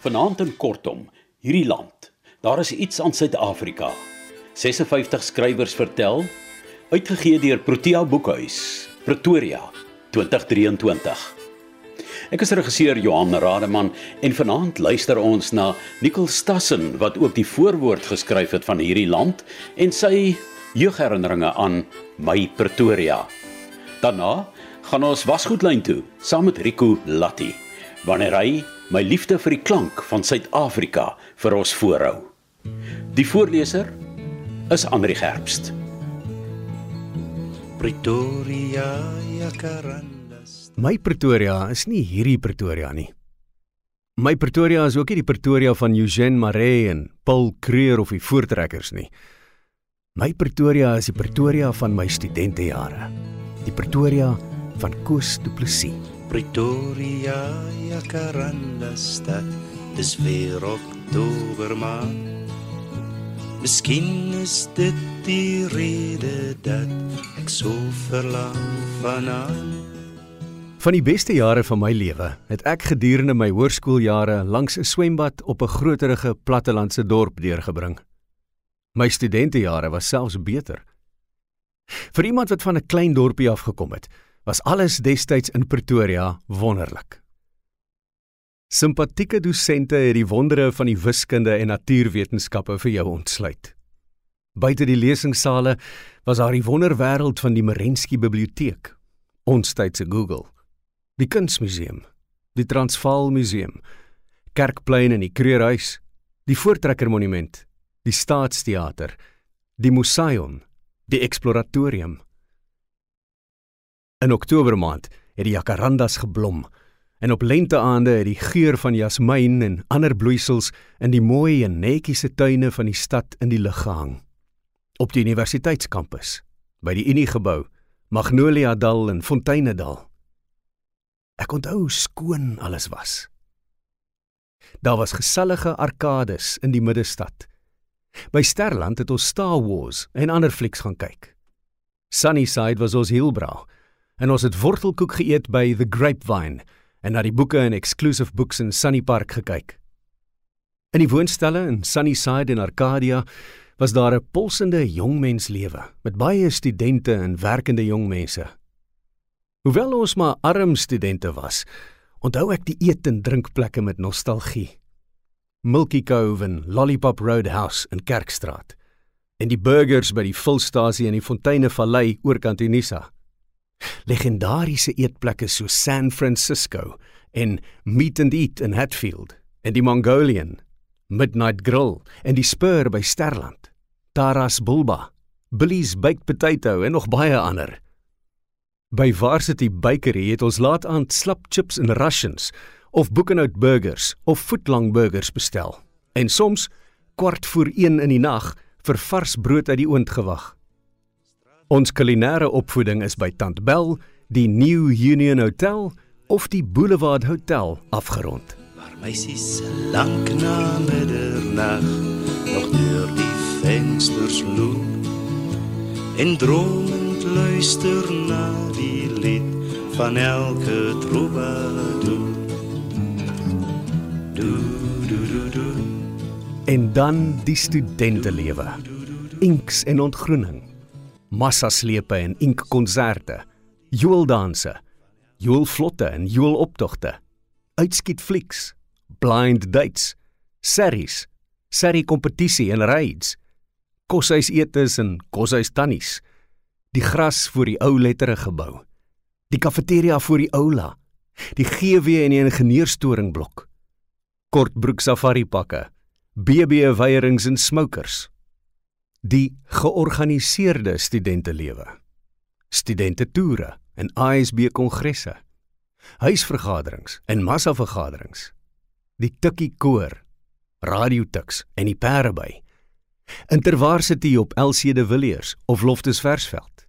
Vanaand in kortom, hierdie land. Daar is iets aan Suid-Afrika. 56 skrywers vertel, uitgegee deur Protea Boekhuis, Pretoria, 2023. Ek is regisseur Johan Rademan en vanaand luister ons na Nicole Stassen wat ook die voorwoord geskryf het van hierdie land en sy jeugherinneringe aan my Pretoria. Daarna gaan ons wasgoedlyn toe saam met Rico Latti wanneer hy my liefde vir die klank van Suid-Afrika vir ons voorhou. Die voorleser is Andri Gerbst. Pretoria Jacarandas. My Pretoria is nie hierdie Pretoria nie. My Pretoria is ook nie die Pretoria van Eugene Maree en Paul Creer of die voortrekkers nie. My Pretoria is die Pretoria van my studentejare. Die Pretoria van Koos Du Plessis. Pretoria Jacaranda stad. Dis weer Oktober maand. Miskien is dit die rede dat ek so verlang vanaan. Van die beste jare van my lewe het ek gedurende my hoërskooljare langs 'n swembad op 'n groterige plattelandse dorp deurgebring. My studentejare was selfs beter. Vir iemand wat van 'n klein dorpie afgekom het, was alles destyds in Pretoria wonderlik. Simpatieke dosente het die wondere van die wiskunde en natuurwetenskappe vir jou ontsluit. Buite die lesingsale was daar die wonderwêreld van die Merensky biblioteek, ons tyd se Google, die kunsmuseum, die Transvaal museum, Kerkplein en die Kreerhuis, die Voortrekker monument, die Staatsteater, die Museion, die Exploratorium. In Oktober maand het die jacarandas geblom en op lenteaande het die geur van jasmiin en ander bloeisels in die mooi en netjiese tuine van die stad in die lug gehang. Op die universiteitskampus, by die Uniegebou, Magnolia Dal en Fonteinedal. Ek onthou hoe skoon alles was. Daar was gesellige arkades in die middestad. By Sterland het ons Star Wars en ander flieks gaan kyk. Sunnyside was ons heelbra en ons het wortelkoek geëet by The Grapevine en na die boeke in Exclusive Books in Sunny Park gekyk. In die woonstelle in Sunnyside en Arcadia was daar 'n pulsende jongmenslewe met baie studente en werkende jong mense. Hoewel ons maar arm studente was, onthou ek die eet en drinkplekke met nostalgie. Milky Cove en Lollipop Roadhouse in Kerkstraat en die burgers by die vulstasie in die Fonteine Vallei oorkant Unisa. Legendariese eetplekke so San Francisco en Meat and Eat in Hatfield en die Mongolian, Midnight Grill en die Spur by Sterland, Taras Bulba, Billy's Baked Potato en nog baie ander. By Varsity Bakery het ons laat aand slap chips en Russians of Boekenhout burgers of footlong burgers bestel. En soms kwart voor 1 in die nag vir vars brood uit die oond gewag. Ons kulinaire opvoeding is by Tant Bell, die New Union Hotel of die Boulevard Hotel afgerond. Waar meisies lank na middernag nog deur die vensters loop en dromend luister na die lied van elke troubadour. Do do do do. En dan die studentelewe. Inks en ontgroening. Massaslepe en inkkonserte. Joeldanse. Joelvlotte en joeloptogte. Uitskiet flieks. Blind dates. Series. Serie kompetisie en raids. Koshuis etes en koshuis tannies. Die gras voor die ou lettere gebou. Die kafeteria voor die aula. Die GW en die ingenieurstoringblok. Kortbroek safari pakke. BB weierings en smokers. Die georganiseerde studentelewe. Studente toere en ASB kongresse. Huisvergaderings en massavergaderings. Die tikkie koor, radiotiks en die pereby. Intervarsity op LC de Villiers of Loftus Versveld.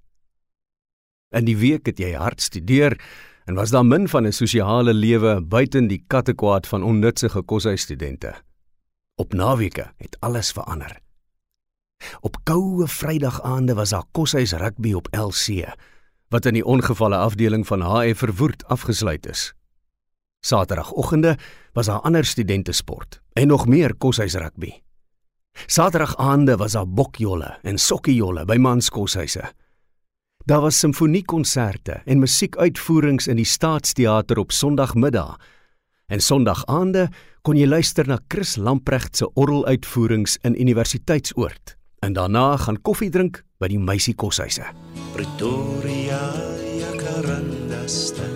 In die week het jy hard studeer en was daar min van 'n sosiale lewe buiten die kattekwaad van onnutsige koshuisstudente. Op naweke het alles verander. Op koue Vrydagaande was daar koshuis rugby op LC wat in die ongevalle afdeling van HF verwoed afgesluit is. Saterdagoggende was daar ander studente sport en nog meer koshuis rugby. Saterdagaande was daar bokjolle en sokkiejolle by manskoshuise. Daar was simfoniekonserte en musiekuitvoerings in die Staatsteater op Sondagmiddag. En Sondagaande kon jy luister na Chris Lamprecht se orgeluitvoerings in Universiteitsoord en daarna gaan koffie drink by die meisiekoshuise. Pretoria, Jacaranda stad,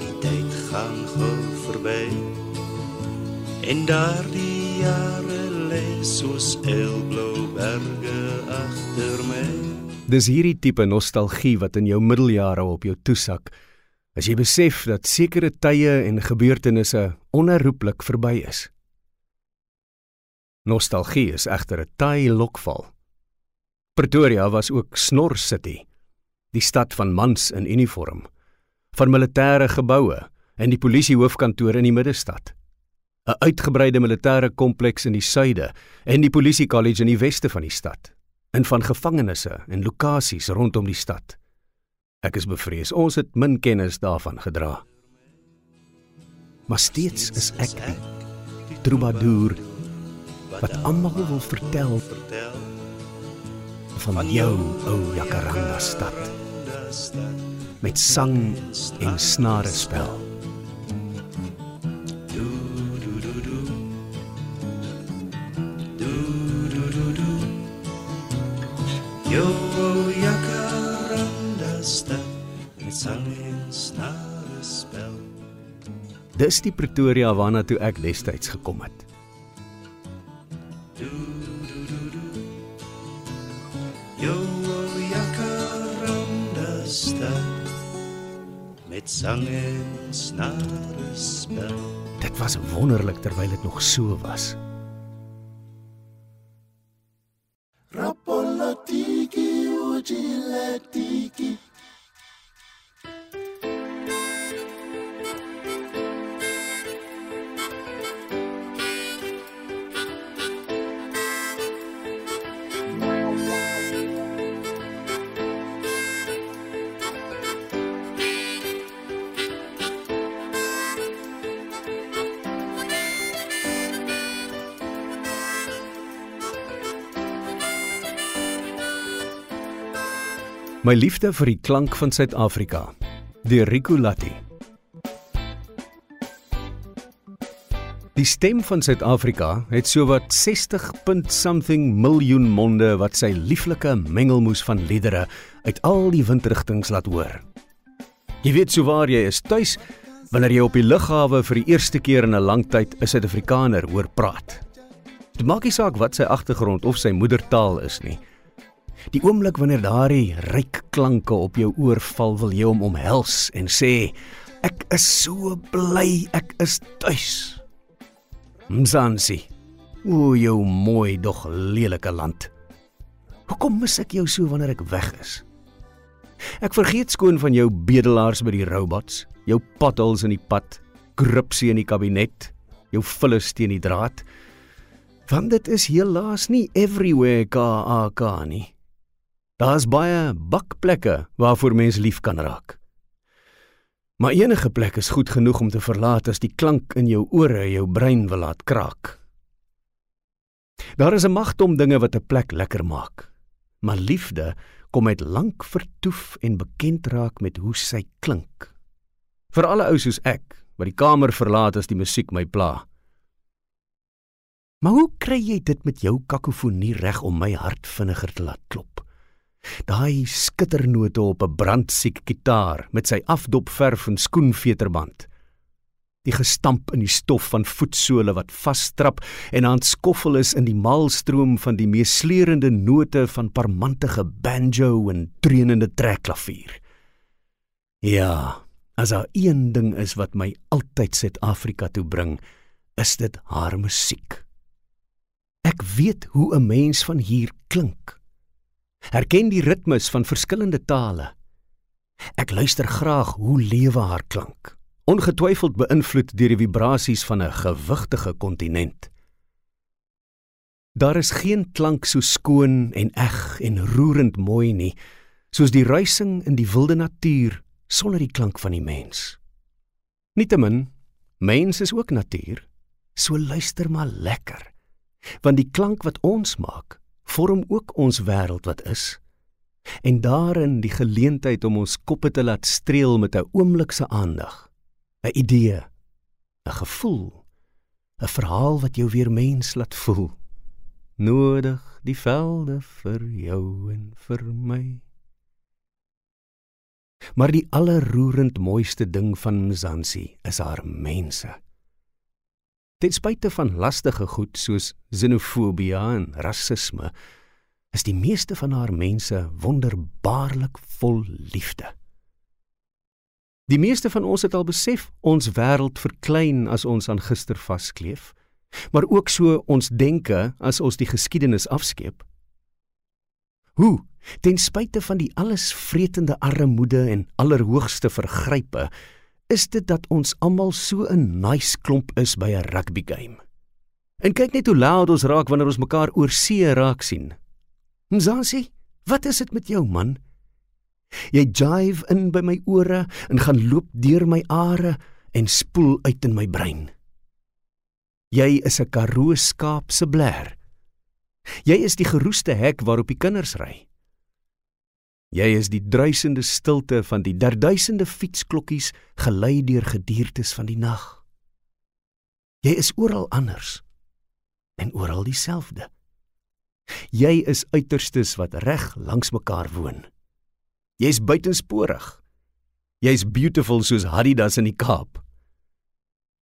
die tyd gaan gou verby. En daardie jare lê soos elblou berge agter my. Dis hierdie tipe nostalgie wat in jou middeljare op jou toesak as jy besef dat sekere tye en gebeurtenisse onherroepelik verby is. Nostalgie is egter 'n taai lokval. Pretoria was ook Snor City, die stad van mans in uniform, van militêre geboue en die polisiehoofkantoor in die middestad. 'n Uitgebreide militêre kompleks in die suide en die polisiekollege in die weste van die stad en van gevangenisse en lokasies rondom die stad. Ek is bevrees ons het min kennis daarvan gedra. Maar steeds is ek die troubadour wat almal wil vertel Vertel van jou ou Jacaranda stad met sang en snare spel. Yo, Jacaranda stad, met sang en snare spel. Dis die Pretoria waarna toe ek destyds gekom het. Yo, stad, met sang en snare spel. Dit was wonderlik terwyl dit nog so was. My liefde vir die klank van Suid-Afrika deur Rico Latti. Die stem van Suid-Afrika het sowat 60 punt something miljoen monde wat sy lieflike mengelmoes van liedere uit al die windrigtings laat hoor. Jy weet sou waar jy is tuis wanneer jy op die lughawe vir die eerste keer in 'n lang tyd 'n Suid-Afrikaner hoor praat. Dit maak nie saak wat sy agtergrond of sy moedertaal is nie. Die oomblik wanneer daardie ryk klanke op jou oor val, wil jy hom omhels en sê: "Ek is so bly ek is tuis." Mzansi. O, jou mooi dog lelike land. Hoekom mis ek jou so wanneer ek weg is? Ek vergeet skoon van jou bedelaars by die robots, jou potholes in die pad, korrupsie in die kabinet, jou vullis teen die draad. Want dit is helaas nie everywhere KAK nie. Daar's baie bakplekke waarvoor mens lief kan raak. Maar enige plek is goed genoeg om te verlaat as die klank in jou ore jou brein wil laat kraak. Daar is 'n magte om dinge wat 'n plek lekker maak. Maar liefde kom met lank vertoef en bekend raak met hoe sy klink. Vir alle ou soos ek wat die kamer verlaat as die musiek my pla. Maar hoe kry jy dit met jou kakofonie reg om my hart vinniger te laat klop? Daai skitternote op 'n brandsiek gitaar met sy afdopverf en skoenveterband. Die gestamp in die stof van voetsole wat vasstrap en aan skoffel is in die maalstroom van die meesleurende note van parmantige banjo en dreunende trekklavier. Ja, as daar een ding is wat my altyd Suid-Afrika toe bring, is dit haar musiek. Ek weet hoe 'n mens van hier klink. Herken die ritmes van verskillende tale. Ek luister graag hoe lewe haar klank, ongetwyfeld beïnvloed deur die vibrasies van 'n gewigtige kontinent. Daar is geen klank so skoon en eg en roerend mooi nie, soos die ruising in die wilde natuur sonder die klank van die mens. Nietemin, Mens is ook natuur. So luister maar lekker. Want die klank wat ons maak, vorm ook ons wêreld wat is. En daarin die geleentheid om ons koppe te laat streel met 'n oomblik se aandag, 'n idee, 'n gevoel, 'n verhaal wat jou weer mens laat voel. Nodig die velde vir jou en vir my. Maar die allerroerend mooiste ding van Mzansi is haar mense. Ten spyte van lastige goed soos xenofobie en rasisme, is die meeste van haar mense wonderbaarlik vol liefde. Die meeste van ons het al besef ons wêreld verklein as ons aan gister vaskleef, maar ook so ons denke as ons die geskiedenis afskeep. Hoe Ten spyte van die allesvretende armoede en allerhoogste vergrype, is dit dat ons almal so 'n nice klomp is by 'n rugby game. En kyk net hoe loud ons raak wanneer ons mekaar oor see raak sien. Mzansi, wat is dit met jou man? Jy jive in by my ore en gaan loop deur my are en spoel uit in my brein. Jy is 'n karoo skaap se blaar. Jy is die geroeste hek waarop die kinders ry. Jy is die druisende stilte van die derduisende fietsklokkies gelei deur gediertes van die nag. Jy is oral anders en oral dieselfde. Jy is uiterstes wat reg langs mekaar woon. Jy's buitensporig. Jy's beautiful soos Adidas in die Kaap.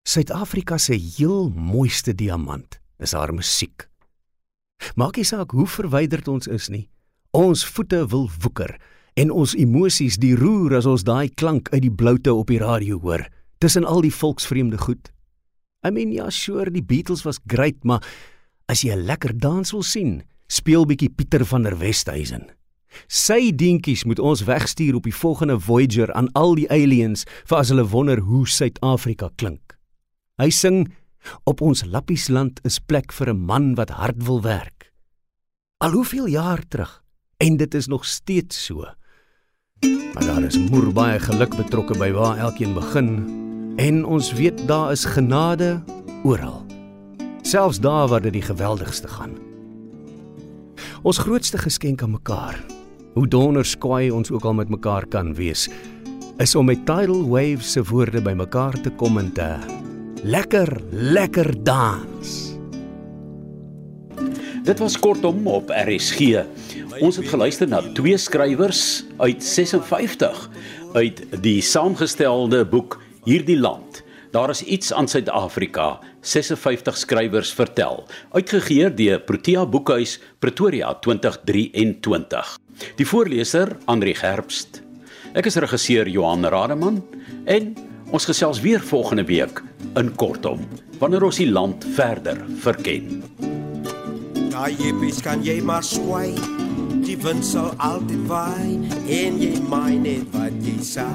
Suid-Afrika se heel mooiste diamant is haar musiek. Maak nie saak hoe verwyderd ons is nie. Ons voete wil woeker en ons emosies die roer as ons daai klank uit die bloute op die radio hoor tussen al die volksvreemde goed. I mean ja, sure, die Beatles was great, maar as jy 'n lekker dans wil sien, speel bietjie Pieter van der Westhuizen. Sy dingetjies moet ons wegstuur op die volgende Voyager aan al die aliens vir as hulle wonder hoe Suid-Afrika klink. Hy sing op ons lappiesland is plek vir 'n man wat hard wil werk. Al hoeveel jaar terug en dit is nog steeds so. Maar daar is moer baie geluk betrokke by waar elkeen begin en ons weet daar is genade oral. Selfs daar waar dit die geweldigste gaan. Ons grootste geskenk aan mekaar, hoe donders kwaai ons ook al met mekaar kan wees, is om met tidal waves se woorde by mekaar te kom en te lekker lekker dans. Dit was kortom op RSG. Ons het geluister na twee skrywers uit 56 uit die saamgestelde boek Hierdie land. Daar is iets aan Suid-Afrika. 56 skrywers vertel. Uitgegee deur Protea Boekhuis Pretoria 2023. Die voorleser Andri Gerbst. Ek is regisseur Johan Rademan en ons gesels weer volgende week in kortom wanneer ons die land verder verken. Daai jippies kan jy maar swai wind sal altyd waai en jy my net wat jy sê